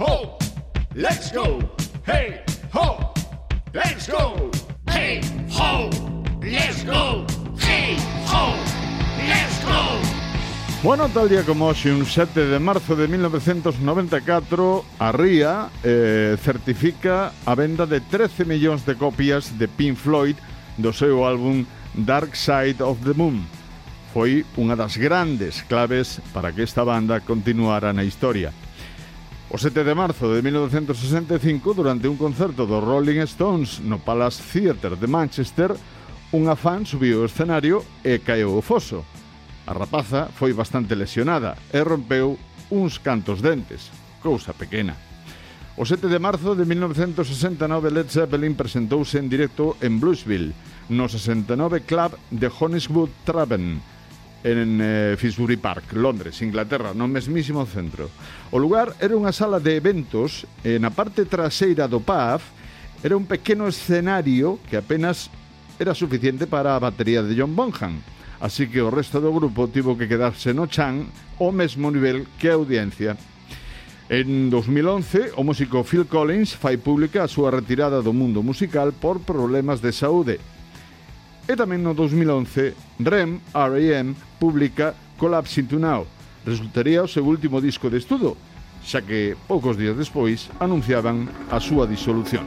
ho, let's go. Hey, ho, let's go. Hey, ho, let's go. Hey, ho, let's go. Bueno, tal día como hoxe, un 7 de marzo de 1994, a RIA eh, certifica a venda de 13 millóns de copias de Pink Floyd do seu álbum Dark Side of the Moon. Foi unha das grandes claves para que esta banda continuara na historia. O 7 de marzo de 1965, durante un concerto dos Rolling Stones no Palace Theatre de Manchester, unha fan subiu o escenario e caeu o foso. A rapaza foi bastante lesionada e rompeu uns cantos dentes, cousa pequena. O 7 de marzo de 1969, Led Zeppelin presentouse en directo en Bluesville, no 69 Club de Honeywood Traven, en eh, Finsbury Park, Londres, Inglaterra, no mesmísimo centro. O lugar era unha sala de eventos e na parte traseira do pub era un pequeno escenario que apenas era suficiente para a batería de John Bonham. Así que o resto do grupo tivo que quedarse no chan ao mesmo nivel que a audiencia. En 2011, o músico Phil Collins fai pública a súa retirada do mundo musical por problemas de saúde E tamén no 2011, REM, R.E.M., publica Collapse Into Now. Resultaría o seu último disco de estudo, xa que poucos días despois anunciaban a súa disolución.